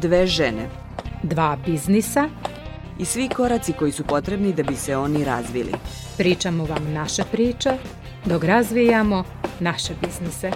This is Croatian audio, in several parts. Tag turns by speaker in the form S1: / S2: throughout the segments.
S1: Dve žene
S2: dva biznisa.
S1: i svi koraci koji su potrebni da bi se oni razvili.
S2: Pričamo vam naše priče dok razvijamo naše biznise.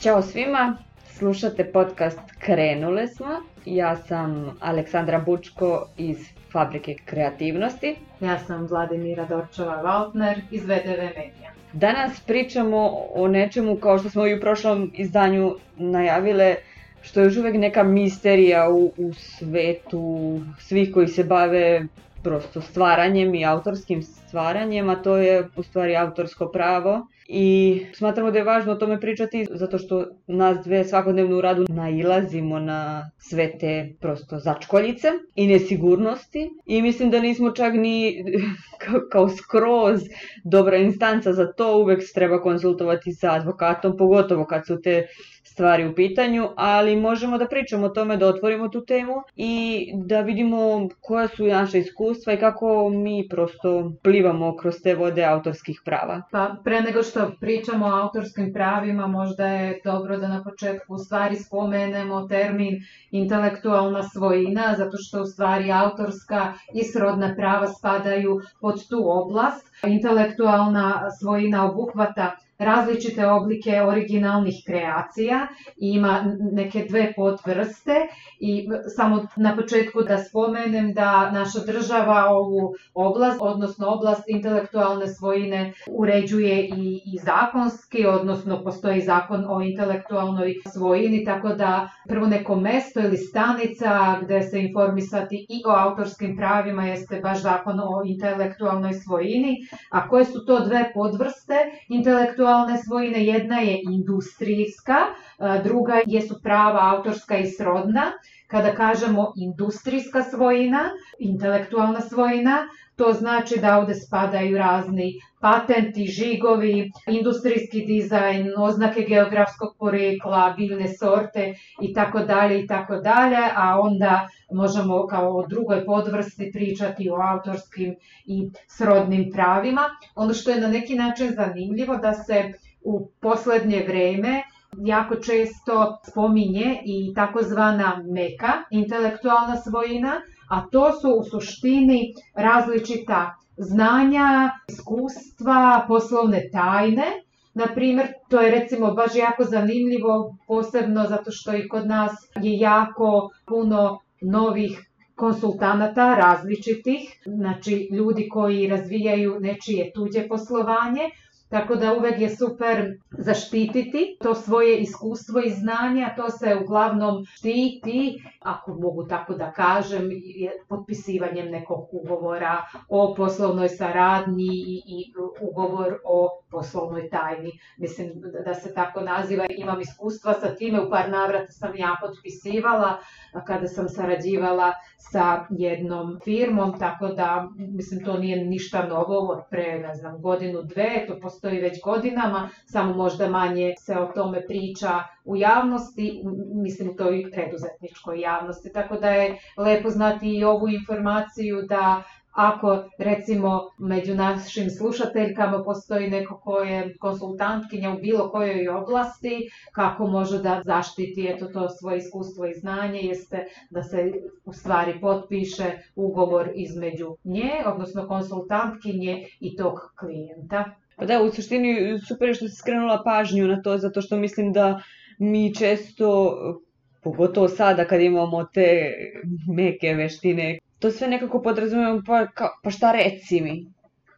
S3: Ćao svima, slušate podcast Krenule smo. Ja sam Aleksandra Bučko iz Fabrike kreativnosti.
S4: Ja sam Vladimira Dorčova-Valtner iz VDV Media.
S3: Danas pričamo o nečemu kao što smo i u prošlom izdanju najavile, što je još uvijek neka misterija u, u svetu svih koji se bave prosto stvaranjem i autorskim stvaranjem, a to je u stvari autorsko pravo. I smatramo da je važno o tome pričati zato što nas dve svakodnevno u radu nailazimo na sve te prosto začkoljice i nesigurnosti. I mislim da nismo čak ni kao, skroz dobra instanca za to, uvijek se treba konsultovati sa advokatom, pogotovo kad su te stvari u pitanju, ali možemo da pričamo o tome, da otvorimo tu temu i da vidimo koja su naša iskustva i kako mi prosto plivamo kroz te vode autorskih prava.
S4: Pa pre nego što pričamo o autorskim pravima, možda je dobro da na početku u stvari spomenemo termin intelektualna svojina, zato što u stvari autorska i srodna prava spadaju pod tu oblast. Intelektualna svojina obuhvata različite oblike originalnih kreacija i ima neke dve podvrste i samo na početku da spomenem da naša država ovu oblast, odnosno oblast intelektualne svojine uređuje i, i zakonski, odnosno postoji zakon o intelektualnoj svojini, tako da prvo neko mesto ili stanica gde se informisati i o autorskim pravima jeste baš zakon o intelektualnoj svojini, a koje su to dve podvrste intelektualne intelektualne svojine, jedna je industrijska, druga jesu prava autorska i srodna. Kada kažemo industrijska svojina, intelektualna svojina, to znači da ovde spadaju razni patenti, žigovi, industrijski dizajn, oznake geografskog porekla, biljne sorte i tako dalje i tako dalje, a onda možemo kao o drugoj podvrsti pričati o autorskim i srodnim pravima. Ono što je na neki način zanimljivo da se u poslednje vreme jako često spominje i takozvana meka intelektualna svojina, a to su u suštini različita znanja, iskustva, poslovne tajne. Na primjer, to je recimo baš jako zanimljivo, posebno zato što i kod nas je jako puno novih konsultanata različitih, znači ljudi koji razvijaju nečije tuđe poslovanje, Tako da uvek je super zaštititi to svoje iskustvo i znanje, a to se uglavnom štiti, ako mogu tako da kažem, potpisivanjem nekog ugovora o poslovnoj saradnji i ugovor o poslovnoj tajni. Mislim da se tako naziva. Imam iskustva sa time, u par navrata sam ja potpisivala kada sam sarađivala sa jednom firmom, tako da mislim to nije ništa novo od pre, ne znam, godinu, dve, to postoji već godinama, samo možda manje se o tome priča u javnosti, mislim to i preduzetničkoj javnosti, tako da je lepo znati i ovu informaciju da ako recimo među našim slušateljkama postoji neko ko je konsultantkinja u bilo kojoj oblasti, kako može da zaštiti eto to svoje iskustvo i znanje, jeste da se u stvari potpiše ugovor između nje, odnosno konsultantkinje i tog klijenta.
S3: Pa da, u suštini super je što si skrenula pažnju na to, zato što mislim da mi često, pogotovo sada kad imamo te meke veštine, to sve nekako podrazumijemo pa, ka, pa šta reci mi?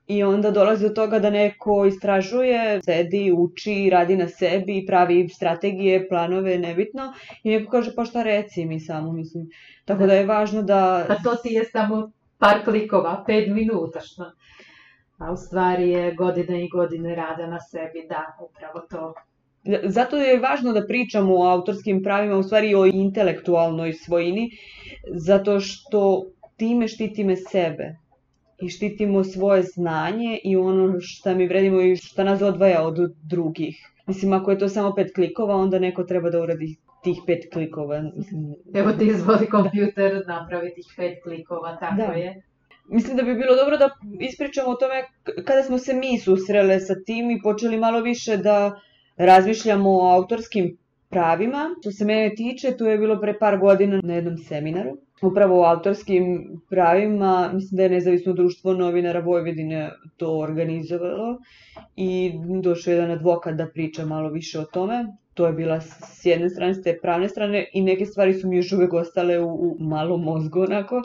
S3: I onda dolazi do toga da neko istražuje, sedi, uči, radi na sebi, pravi strategije, planove, nebitno. I neko kaže pa šta reci mi samo, mislim. Tako da je važno da...
S4: A to ti je samo par klikova, pet minuta, što? A u stvari je godine i godine rada na sebi, da, upravo to.
S3: Zato je važno da pričamo o autorskim pravima, u stvari o intelektualnoj svojini, zato što time štitime sebe i štitimo svoje znanje i ono što mi vredimo i što nas odvaja od drugih. Mislim, ako je to samo pet klikova, onda neko treba da uradi tih pet klikova.
S4: Evo ti izvoli kompjuter, napravi tih pet klikova, tako
S3: Da.
S4: je.
S3: Mislim da bi bilo dobro da ispričamo o tome kada smo se mi susrele sa tim i počeli malo više da razmišljamo o autorskim pravima. Što se mene tiče, tu je bilo pre par godina na jednom seminaru. Upravo o autorskim pravima, mislim da je Nezavisno društvo novinara Vojvodine to organizovalo i došao je jedan advokat da priča malo više o tome. To je bila s s jedne strane, s te pravne strane i neke stvari su mi još uvek ostale u, u malom mozgu onako.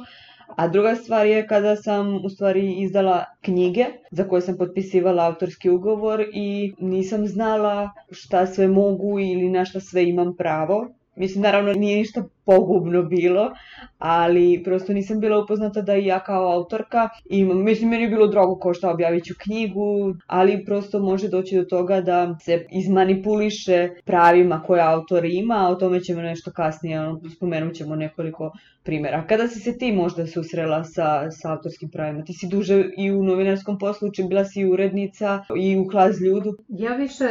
S3: A druga stvar je kada sam u stvari izdala knjige za koje sam potpisivala autorski ugovor i nisam znala šta sve mogu ili na šta sve imam pravo. Mislim, naravno nije ništa pogubno bilo, ali prosto nisam bila upoznata da i ja kao autorka imam, mislim, meni je bilo drago kao šta objavit ću knjigu, ali prosto može doći do toga da se izmanipuliše pravima koje autor ima, a o tome ćemo nešto kasnije, ono, spomenut ćemo nekoliko primjera. Kada si se ti možda susrela sa, sa autorskim pravima? Ti si duže i u novinarskom poslu, bila si i urednica i u hlas ljudu.
S4: Ja više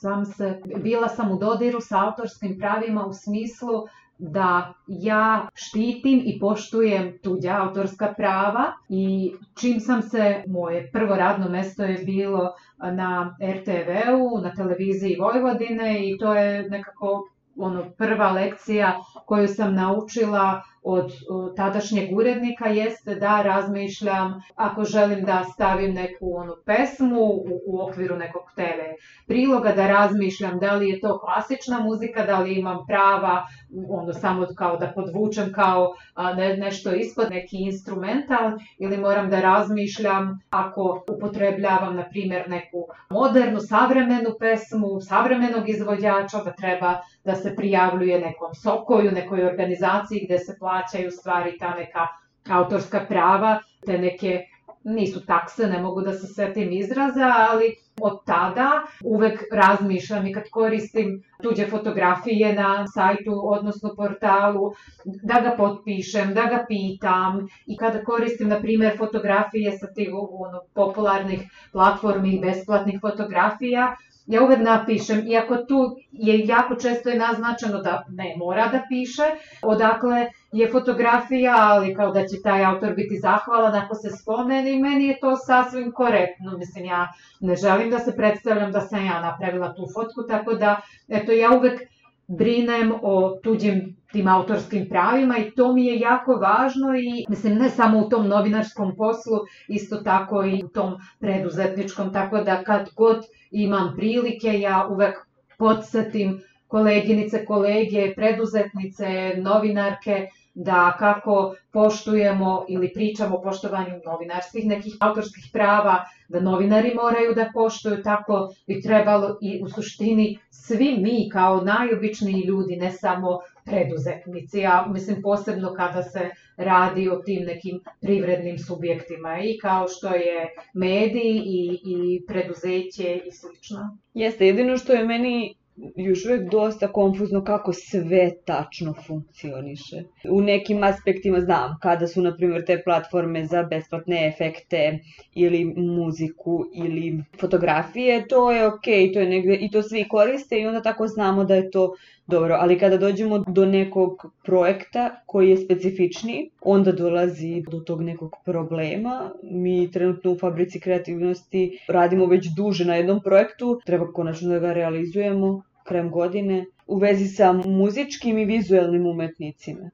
S4: sam se, bila sam u dodiru sa autorskim pravima u smislu da ja štitim i poštujem tuđa autorska prava i čim sam se, moje prvo radno mesto je bilo na RTV-u, na televiziji Vojvodine i to je nekako ono prva lekcija koju sam naučila od tadašnjeg urednika jeste da razmišljam ako želim da stavim neku onu pesmu u, u okviru nekog TV priloga, da razmišljam da li je to klasična muzika, da li imam prava ono samo kao da podvučem kao ne, nešto ispod neki instrumental ili moram da razmišljam ako upotrebljavam na primjer neku modernu, savremenu pesmu, savremenog izvođača, da treba da se prijavljuje nekom sokoju, nekoj organizaciji gde se plaćaju stvari ta neka autorska prava, te neke nisu takse, ne mogu da se setim izraza, ali od tada uvek razmišljam i kad koristim tuđe fotografije na sajtu, odnosno portalu, da ga potpišem, da ga pitam. I kada koristim, na primjer, fotografije sa tih ono, popularnih platformi i besplatnih fotografija, ja uvek napišem, iako tu je jako često je naznačeno da ne mora da piše, odakle je fotografija, ali kao da će taj autor biti zahvalan ako se spomeni, meni je to sasvim korektno, mislim ja ne želim da se predstavljam da sam ja napravila tu fotku, tako da eto ja uvek brinem o tuđim tim autorskim pravima i to mi je jako važno i mislim ne samo u tom novinarskom poslu, isto tako i u tom preduzetničkom, tako da kad god imam prilike ja uvek podsjetim koleginice, kolege, preduzetnice, novinarke, da kako poštujemo ili pričamo o poštovanju novinarskih nekih autorskih prava, da novinari moraju da poštuju, tako bi trebalo i u suštini svi mi kao najobičniji ljudi, ne samo preduzetnici, ja mislim posebno kada se radi o tim nekim privrednim subjektima i kao što je mediji i, i preduzeće i slično.
S3: Jeste, jedino što je meni još uvek dosta konfuzno kako sve tačno funkcioniše. U nekim aspektima znam kada su, na primjer, te platforme za besplatne efekte ili muziku ili fotografije, to je okej, to je negde, i to svi koriste i onda tako znamo da je to dobro, ali kada dođemo do nekog projekta koji je specifičniji, onda dolazi do tog nekog problema. Mi trenutno u Fabrici kreativnosti radimo već duže na jednom projektu, treba konačno da ga realizujemo krajem godine u vezi sa muzičkim i vizuelnim umetnicima.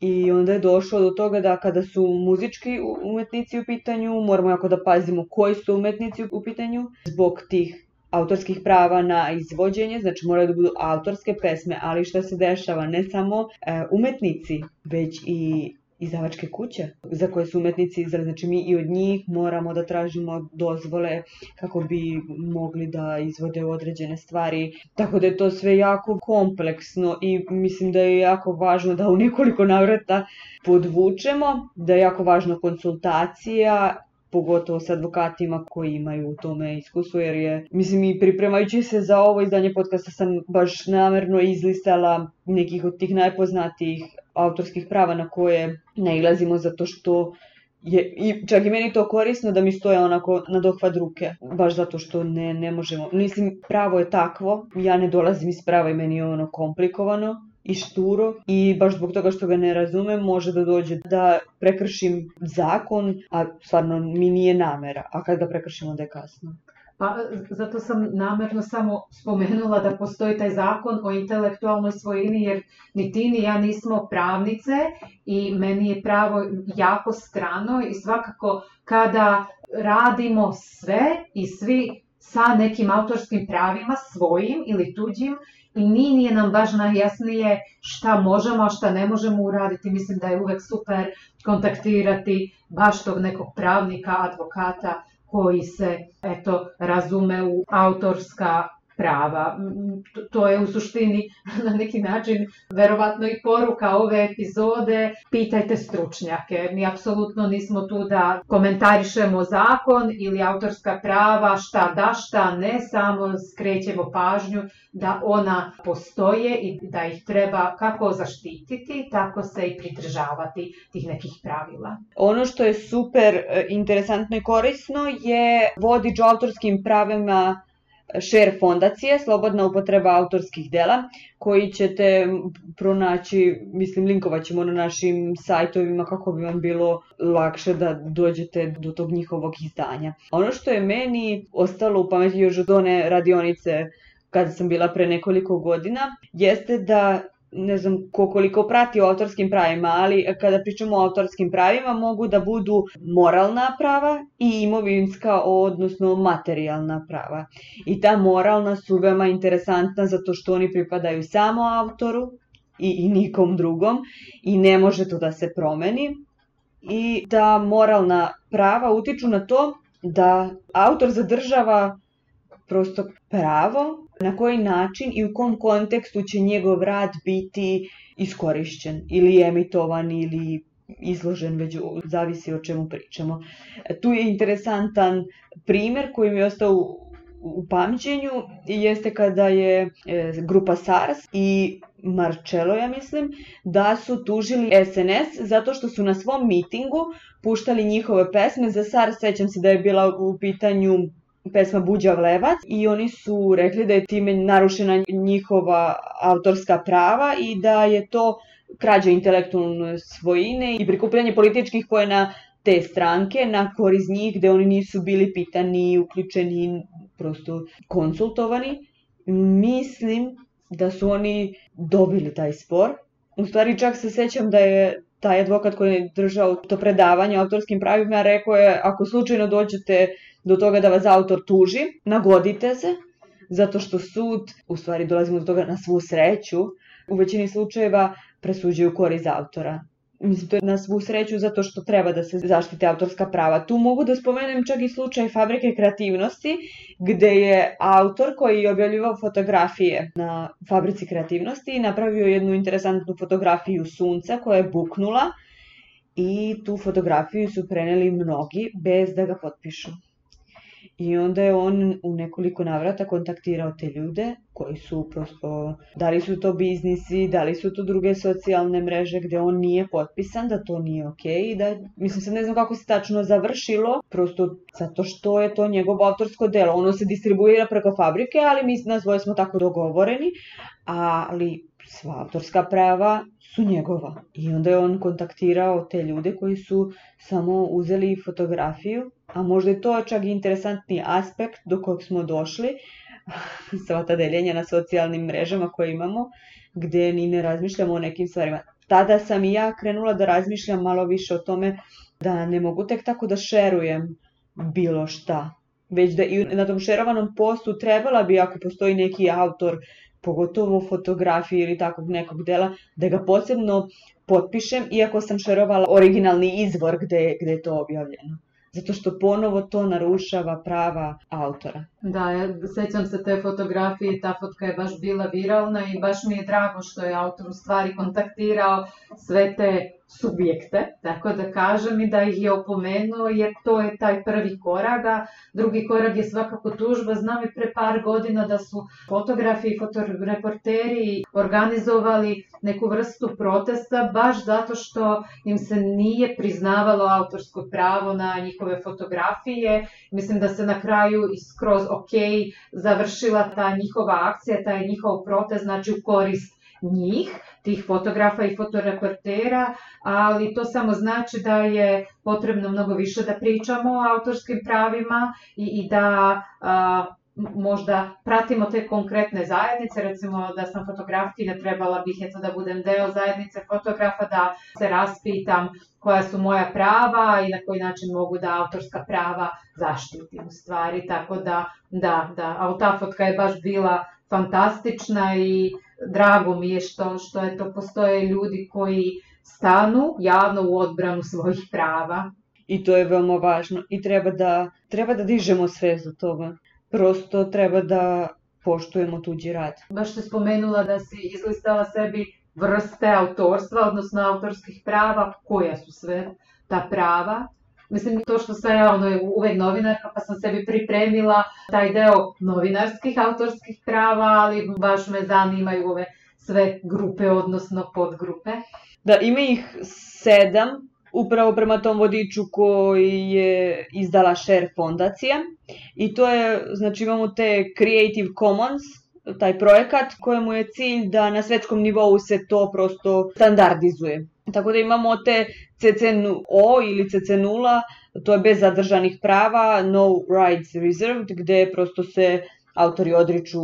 S3: I onda je došlo do toga da kada su muzički umetnici u pitanju, moramo jako da pazimo koji su umetnici u pitanju zbog tih autorskih prava na izvođenje, znači moraju da budu autorske pesme, ali šta se dešava, ne samo e, umetnici, već i izdavačke kuće za koje su umetnici izraz, znači mi i od njih moramo da tražimo dozvole kako bi mogli da izvode određene stvari, tako da je to sve jako kompleksno i mislim da je jako važno da u nekoliko navrata podvučemo, da je jako važna konsultacija pogotovo sa advokatima koji imaju u tome iskustvo, jer je, mislim, i pripremajući se za ovo izdanje podcasta sam baš namerno izlistala nekih od tih najpoznatijih autorskih prava na koje nailazimo zato što je, i čak i meni to korisno da mi stoje onako na dohvat ruke, baš zato što ne, ne možemo, mislim, pravo je takvo, ja ne dolazim iz prava i meni je ono komplikovano, i šturo i baš zbog toga što ga ne razumem može da dođe da prekršim zakon, a stvarno mi nije namera, a kad ga prekršim onda je kasno.
S4: Pa zato sam namerno samo spomenula da postoji taj zakon o intelektualnoj svojini jer ni ti ni ja nismo pravnice i meni je pravo jako strano i svakako kada radimo sve i svi sa nekim autorskim pravima svojim ili tuđim i ni nije nam baš najjasnije šta možemo, a šta ne možemo uraditi. Mislim da je uvek super kontaktirati baš tog nekog pravnika, advokata koji se eto razume u autorska prava. To je u suštini na neki način verovatno i poruka ove epizode. Pitajte stručnjake. Mi apsolutno nismo tu da komentarišemo zakon ili autorska prava, šta da, šta ne, samo skrećemo pažnju da ona postoje i da ih treba kako zaštititi, tako se i pridržavati tih nekih pravila.
S3: Ono što je super e, interesantno i korisno je vodič o autorskim pravima share fondacije, slobodna upotreba autorskih dela, koji ćete pronaći, mislim linkovat ćemo na našim sajtovima kako bi vam bilo lakše da dođete do tog njihovog izdanja. Ono što je meni ostalo u pameti još od one radionice kada sam bila pre nekoliko godina, jeste da ne znam ko koliko prati o autorskim pravima, ali kada pričamo o autorskim pravima mogu da budu moralna prava i imovinska, odnosno materijalna prava. I ta moralna su veoma interesantna zato što oni pripadaju samo autoru i, i nikom drugom i ne može to da se promeni. I ta moralna prava utiču na to da autor zadržava prosto pravo na koji način i u kom kontekstu će njegov rad biti iskorišćen ili emitovan ili izložen, već zavisi o čemu pričamo. Tu je interesantan primer koji mi je ostao u pamćenju jeste kada je e, grupa SARS i Marcello, ja mislim, da su tužili SNS zato što su na svom mitingu puštali njihove pesme. Za SARS sećam se da je bila u pitanju pesma Buđa Vlevac i oni su rekli da je time narušena njihova autorska prava i da je to krađa intelektualne svojine i prikupljanje političkih pojena te stranke na koriz njih gde oni nisu bili pitani, uključeni, prosto konsultovani. Mislim da su oni dobili taj spor. U stvari čak se sećam da je taj advokat koji je držao to predavanje o autorskim pravima rekao je ako slučajno dođete do toga da vas autor tuži, nagodite se, zato što sud, u stvari dolazimo do toga na svu sreću, u većini slučajeva presuđuju korist autora. Mislim, to je na svu sreću zato što treba da se zaštite autorska prava. Tu mogu da spomenem čak i slučaj Fabrike kreativnosti, gde je autor koji je objavljivao fotografije na Fabrici kreativnosti napravio jednu interesantnu fotografiju sunca koja je buknula i tu fotografiju su preneli mnogi bez da ga potpišu. I onda je on u nekoliko navrata kontaktirao te ljude koji su prosto, da li su to biznisi, da li su to druge socijalne mreže gde on nije potpisan, da to nije okay, i da, mislim sad ne znam kako se tačno završilo, prosto zato što je to njegovo autorsko delo, ono se distribuira preko fabrike, ali mi nas dvoje smo tako dogovoreni, ali sva autorska prava su njegova. I onda je on kontaktirao te ljude koji su samo uzeli fotografiju, a možda je to čak interesantni aspekt do kojeg smo došli, sva ta deljenja na socijalnim mrežama koje imamo, gde ni ne razmišljamo o nekim stvarima. Tada sam i ja krenula da razmišljam malo više o tome da ne mogu tek tako da šerujem bilo šta, već da i na tom šerovanom postu trebala bi ako postoji neki autor pogotovo fotografije ili takvog nekog dela, da ga posebno potpišem, iako sam šerovala originalni izvor gde, gde je to objavljeno zato što ponovo to narušava prava autora.
S4: Da, ja sećam se te fotografije, ta fotka je baš bila viralna i baš mi je drago što je autor u stvari kontaktirao sve te subjekte, tako da kažem i da ih je opomenuo jer to je taj prvi korak, a drugi korak je svakako tužba. Znam i pre par godina da su fotografi i fotoreporteri organizovali neku vrstu protesta baš zato što im se nije priznavalo autorsko pravo na njihove fotografije. Mislim da se na kraju skroz ok završila ta njihova akcija, taj njihov protest, znači u korist njih, tih fotografa i fotoreportera, ali to samo znači da je potrebno mnogo više da pričamo o autorskim pravima i, i da a, možda pratimo te konkretne zajednice, recimo da sam fotografkinja, trebala bih eto da budem deo zajednice fotografa, da se raspitam koja su moja prava i na koji način mogu da autorska prava zaštitim u stvari, tako da, da, da, a ta fotka je baš bila fantastična i drago mi je što, što je to postoje ljudi koji stanu javno u odbranu svojih prava.
S3: I to je veoma važno i treba da, treba da dižemo sve za toga. Prosto treba da poštujemo tuđi rad.
S4: Baš se spomenula da si izlistala sebi vrste autorstva, odnosno autorskih prava, koja su sve ta prava. Mislim, to što sam ja ono, uvek novinarka, pa sam sebi pripremila taj deo novinarskih autorskih prava, ali baš me zanimaju ove sve grupe, odnosno podgrupe.
S3: Da, ima ih sedam, upravo prema tom vodiču koji je izdala Share fondacija. I to je, znači imamo te Creative Commons, taj projekat kojemu je cilj da na svetskom nivou se to prosto standardizuje. Tako da imamo te CC0 ili CC0, to je bez zadržanih prava, no rights reserved, gde prosto se autori odriču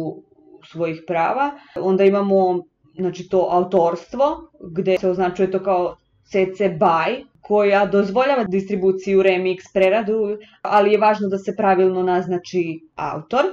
S3: svojih prava. Onda imamo znači to autorstvo, gde se označuje to kao CC BY, koja dozvoljava distribuciju, remix, preradu, ali je važno da se pravilno naznači autor.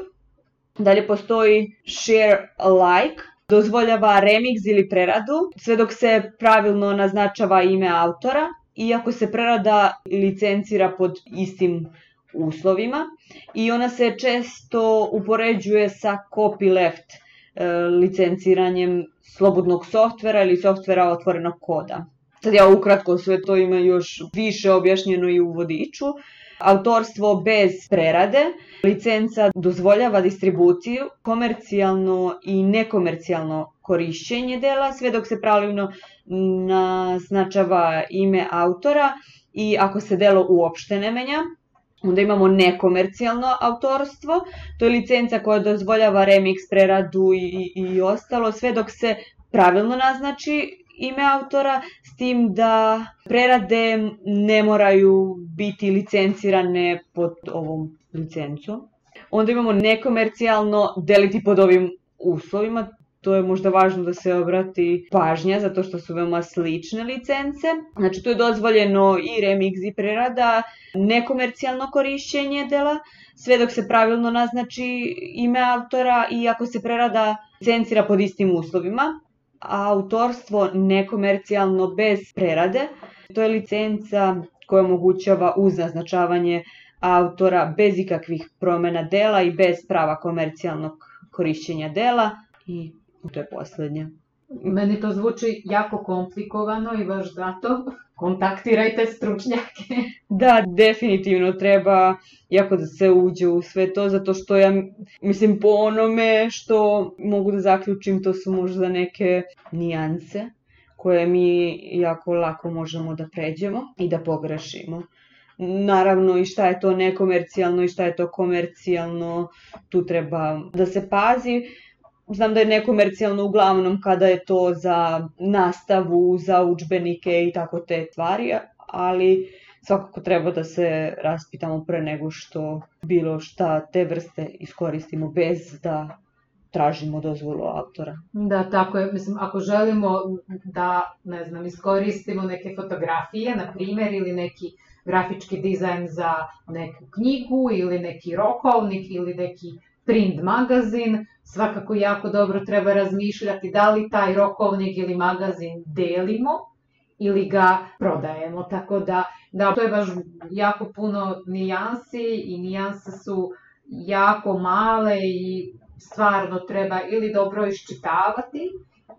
S3: Dalje postoji share alike, dozvoljava remix ili preradu, sve dok se pravilno naznačava ime autora, iako se prerada licencira pod istim uslovima i ona se često upoređuje sa copyleft e, licenciranjem slobodnog softvera ili softvera otvorenog koda. Sad ja ukratko sve to ima još više objašnjeno i u vodiču. Autorstvo bez prerade, licenca dozvoljava distribuciju, komercijalno i nekomercijalno korišćenje dela, sve dok se pravilno naznačava ime autora i ako se delo uopšte ne menja. Onda imamo nekomercijalno autorstvo, to je licenca koja dozvoljava remix, preradu i, i, ostalo, sve dok se pravilno naznači ime autora, s tim da prerade ne moraju biti licencirane pod ovom licencom. Onda imamo nekomercijalno deliti pod ovim uslovima, to je možda važno da se obrati pažnja zato što su veoma slične licence. Znači tu je dozvoljeno i remix i prerada, nekomercijalno korišćenje dela, sve dok se pravilno naznači ime autora i ako se prerada licencira pod istim uslovima autorstvo nekomercijalno bez prerade. To je licenca koja omogućava uz naznačavanje autora bez ikakvih promena dela i bez prava komercijalnog korišćenja dela i to je poslednje.
S4: Meni to zvuči jako komplikovano i baš zato kontaktirajte stručnjake.
S3: Da, definitivno treba jako da se uđe u sve to, zato što ja, mislim, po onome što mogu da zaključim, to su možda neke nijanse koje mi jako lako možemo da pređemo i da pogrešimo. Naravno i šta je to nekomercijalno i šta je to komercijalno, tu treba da se pazi. Znam da je nekomercijalno uglavnom kada je to za nastavu, za učbenike i tako te stvari, ali svakako treba da se raspitamo pre nego što bilo šta te vrste iskoristimo bez da tražimo dozvolu autora.
S4: Da, tako je. Mislim, ako želimo da, ne znam, iskoristimo neke fotografije, na primjer, ili neki grafički dizajn za neku knjigu, ili neki rokovnik, ili neki print magazin, svakako jako dobro treba razmišljati da li taj rokovnik ili magazin delimo ili ga prodajemo. Tako da, da to je baš jako puno nijansi i nijanse su jako male i stvarno treba ili dobro iščitavati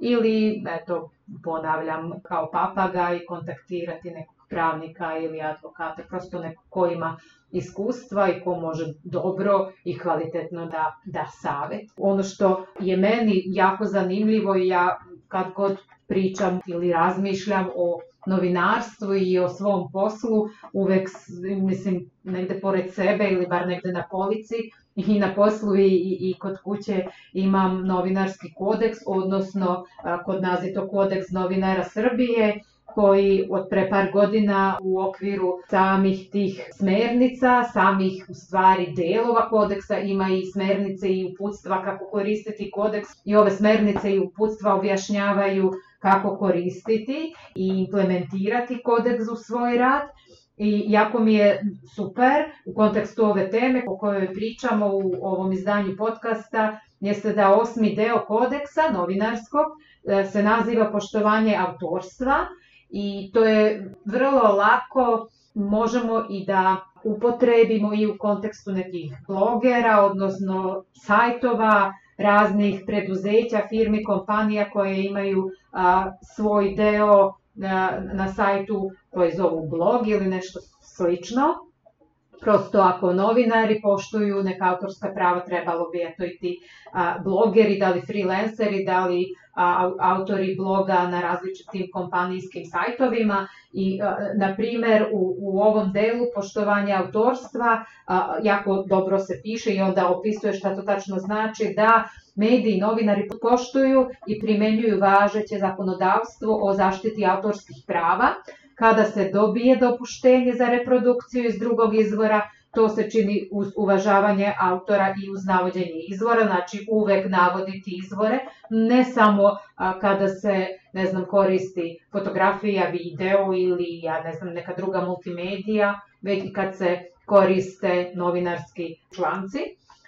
S4: ili, eto, ponavljam, kao papaga i kontaktirati nekog pravnika ili advokata, prosto neko ko ima iskustva i ko može dobro i kvalitetno da da savet. Ono što je meni jako zanimljivo i ja kad god pričam ili razmišljam o novinarstvu i o svom poslu, uvek, mislim, negde pored sebe ili bar negde na polici i na poslu i, i, kod kuće imam novinarski kodeks, odnosno kod nas je to kodeks novinara Srbije koji od pre par godina u okviru samih tih smernica, samih u stvari delova kodeksa ima i smernice i uputstva kako koristiti kodeks i ove smernice i uputstva objašnjavaju kako koristiti i implementirati kodeks u svoj rad. I jako mi je super u kontekstu ove teme o kojoj pričamo u ovom izdanju podcasta, jeste da osmi deo kodeksa novinarskog e, se naziva poštovanje autorstva i to je vrlo lako možemo i da upotrebimo i u kontekstu nekih blogera, odnosno sajtova, raznih preduzeća, firmi, kompanija koje imaju a, svoj deo na, na sajtu koji zovu blog ili nešto slično. Prosto ako novinari poštuju neka autorska prava, trebalo bi eto i ti a, blogeri, da li freelanceri, da li a, autori bloga na različitim kompanijskim sajtovima i a, na primer u, u ovom delu poštovanja autorstva jako dobro se piše i onda opisuje šta to tačno znači da mediji i novinari poštuju i primenjuju važeće zakonodavstvo o zaštiti autorskih prava kada se dobije dopuštenje za reprodukciju iz drugog izvora to se čini uz uvažavanje autora i uz navođenje izvora, znači uvek navoditi izvore, ne samo kada se, ne znam, koristi fotografija, video ili, ja ne znam, neka druga multimedija, već i kad se koriste novinarski članci,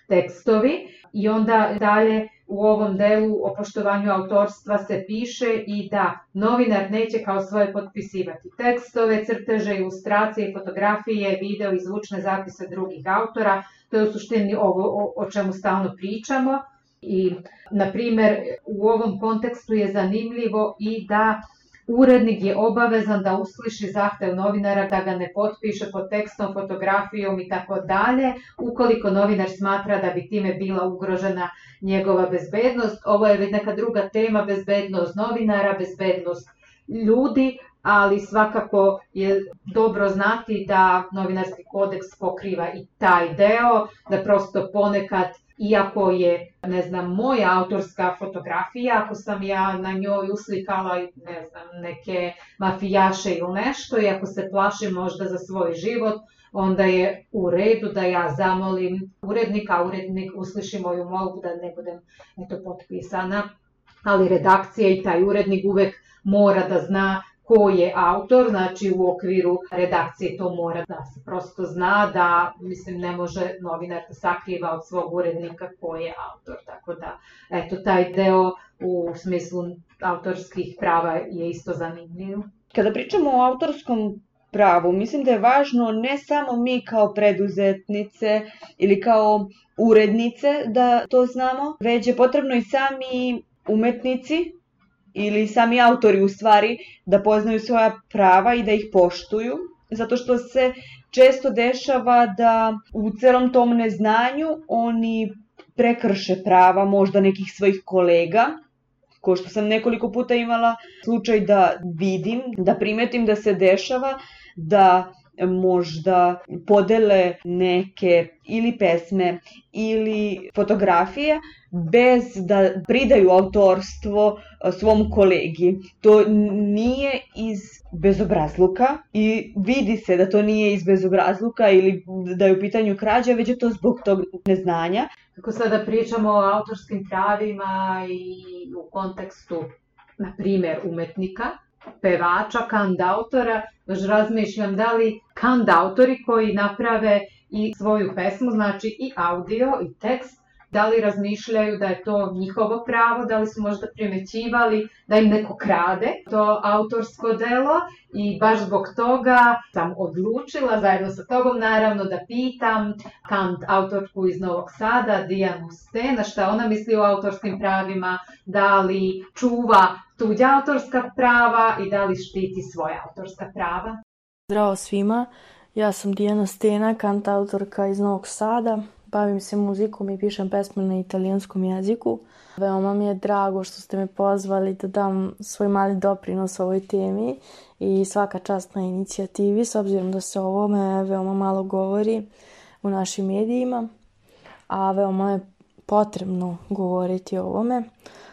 S4: tekstovi i onda dalje u ovom delu o poštovanju autorstva se piše i da novinar neće kao svoje potpisivati tekstove, crteže, ilustracije, fotografije, video i zvučne zapise drugih autora. To je u suštini ovo o, čemu stalno pričamo. I, na primer, u ovom kontekstu je zanimljivo i da Urednik je obavezan da usliši zahtev novinara da ga ne potpiše pod tekstom, fotografijom i tako dalje, ukoliko novinar smatra da bi time bila ugrožena njegova bezbednost. Ovo je neka druga tema, bezbednost novinara, bezbednost ljudi, ali svakako je dobro znati da novinarski kodeks pokriva i taj deo, da prosto ponekad iako je, ne znam, moja autorska fotografija, ako sam ja na njoj uslikala, ne znam, neke mafijaše ili nešto, i ako se plašim možda za svoj život, onda je u redu da ja zamolim urednika, urednik usliši moju molbu da ne budem eto, potpisana, ali redakcija i taj urednik uvek mora da zna ko je autor, znači u okviru redakcije to mora da se prosto zna da, mislim, ne može novinar da sakriva od svog urednika ko je autor, tako da, eto, taj deo u smislu autorskih prava je isto zanimljiv.
S3: Kada pričamo o autorskom pravu, mislim da je važno ne samo mi kao preduzetnice ili kao urednice da to znamo, već je potrebno i sami umetnici ili sami autori u stvari da poznaju svoja prava i da ih poštuju, zato što se često dešava da u celom tom neznanju oni prekrše prava možda nekih svojih kolega, ko što sam nekoliko puta imala slučaj da vidim, da primetim da se dešava da možda podele neke ili pesme ili fotografije bez da pridaju autorstvo svom kolegi. To nije iz bezobrazluka i vidi se da to nije iz bezobrazluka ili da je u pitanju krađa, već je to zbog tog neznanja.
S4: Kako sada pričamo o autorskim pravima i u kontekstu, na primer, umetnika, pevača, kandautora, baš razmišljam da li kandautori koji naprave i svoju pesmu, znači i audio i tekst, Da li razmišljaju da je to njihovo pravo, da li su možda primećivali da im neko krade to autorsko delo i baš zbog toga sam odlučila, zajedno sa tobom naravno, da pitam Kant autorku iz Novog Sada, Dijanu Stena, šta ona misli o autorskim pravima, da li čuva tuđa autorska prava i da li štiti svoja autorska prava.
S5: Zdravo svima, ja sam Dijana Stena, kant autorka iz Novog Sada. Bavim se muzikom i pišem pesme na italijanskom jeziku. Veoma mi je drago što ste me pozvali da dam svoj mali doprinos ovoj temi i svaka čast na inicijativi s obzirom da se o ovome veoma malo govori u našim medijima, a veoma je potrebno govoriti o ovome.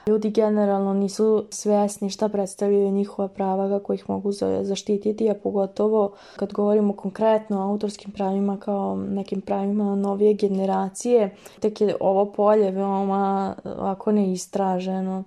S5: Ljudi generalno nisu svesni šta predstavljaju njihova prava, kako ih mogu zaštititi, a pogotovo kad govorimo konkretno o autorskim pravima kao nekim pravima novije generacije, tek je ovo polje veoma ako neistraženo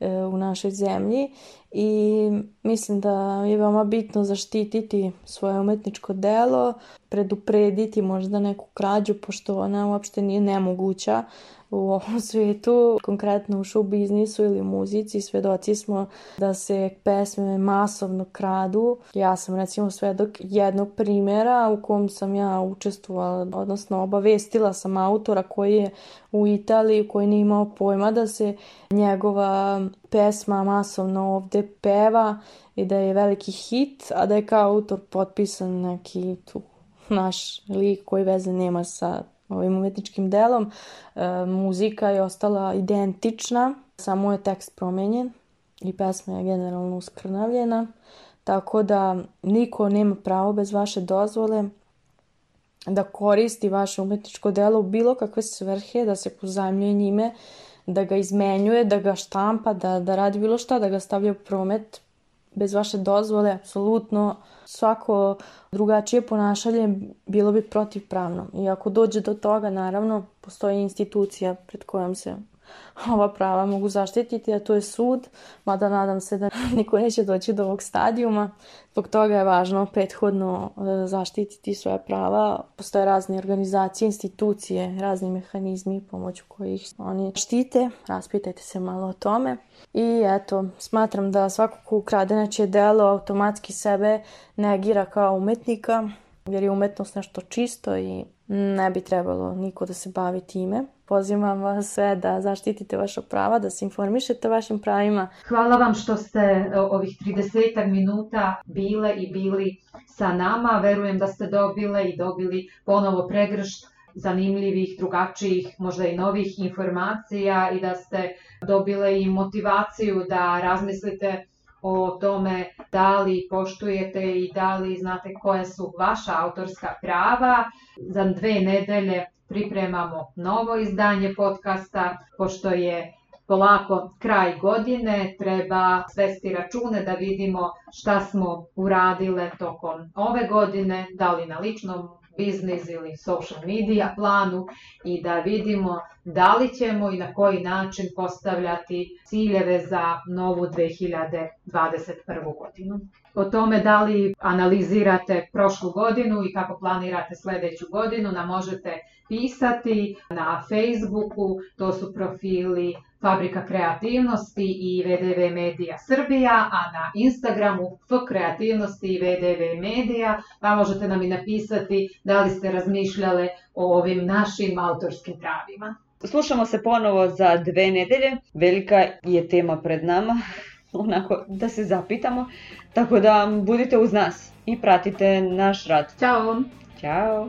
S5: e, u našoj zemlji i mislim da je veoma bitno zaštititi svoje umetničko delo, preduprediti možda neku krađu, pošto ona uopšte nije nemoguća, u ovom svijetu, konkretno u show biznisu ili muzici, svedoci smo da se pesme masovno kradu. Ja sam recimo svedok jednog primjera u kom sam ja učestvovala, odnosno obavestila sam autora koji je u Italiji, koji nije imao pojma da se njegova pesma masovno ovde peva i da je veliki hit, a da je kao autor potpisan neki tu naš lik koji veze nema sa ovim umetničkim delom. E, muzika je ostala identična, samo je tekst promenjen i pesma je generalno uskrnavljena. Tako da niko nema pravo bez vaše dozvole da koristi vaše umetničko delo u bilo kakve svrhe, da se pozajmljuje njime, da ga izmenjuje, da ga štampa, da, da radi bilo šta, da ga stavlja u promet bez vaše dozvole, apsolutno svako drugačije ponašanje bilo bi protivpravno. I ako dođe do toga, naravno, postoji institucija pred kojom se ova prava mogu zaštititi, a to je sud, mada nadam se da niko neće doći do ovog stadijuma. Zbog toga je važno prethodno e, zaštititi svoje prava. Postoje razne organizacije, institucije, razni mehanizmi pomoću kojih oni štite. Raspitajte se malo o tome. I eto, smatram da svako ko ukrade delo automatski sebe negira kao umetnika, jer je umetnost nešto čisto i ne bi trebalo niko da se bavi time. Pozivam vas sve da zaštitite vaša prava, da se informišete o vašim pravima.
S4: Hvala vam što ste e, ovih 30 minuta bile i bili sa nama. Verujem da ste dobile i dobili ponovo pregršt zanimljivih, drugačijih, možda i novih informacija i da ste dobile i motivaciju da razmislite o tome da li poštujete i da li znate koje su vaša autorska prava. Za dve nedelje pripremamo novo izdanje podcasta, pošto je polako kraj godine, treba svesti račune da vidimo šta smo uradile tokom ove godine, da li na ličnom biznis ili social media planu i da vidimo da li ćemo i na koji način postavljati ciljeve za novu 2021. godinu. O tome da li analizirate prošlu godinu i kako planirate sledeću godinu nam možete pisati na Facebooku, to su profili Fabrika kreativnosti i VDV Medija Srbija, a na Instagramu F kreativnosti i VDV Medija, pa možete nam i napisati da li ste razmišljale o ovim našim autorskim pravima.
S3: Slušamo se ponovo za dve nedelje. Velika je tema pred nama, onako da se zapitamo. Tako da budite uz nas i pratite naš rad.
S4: Ćao!
S3: Ćao!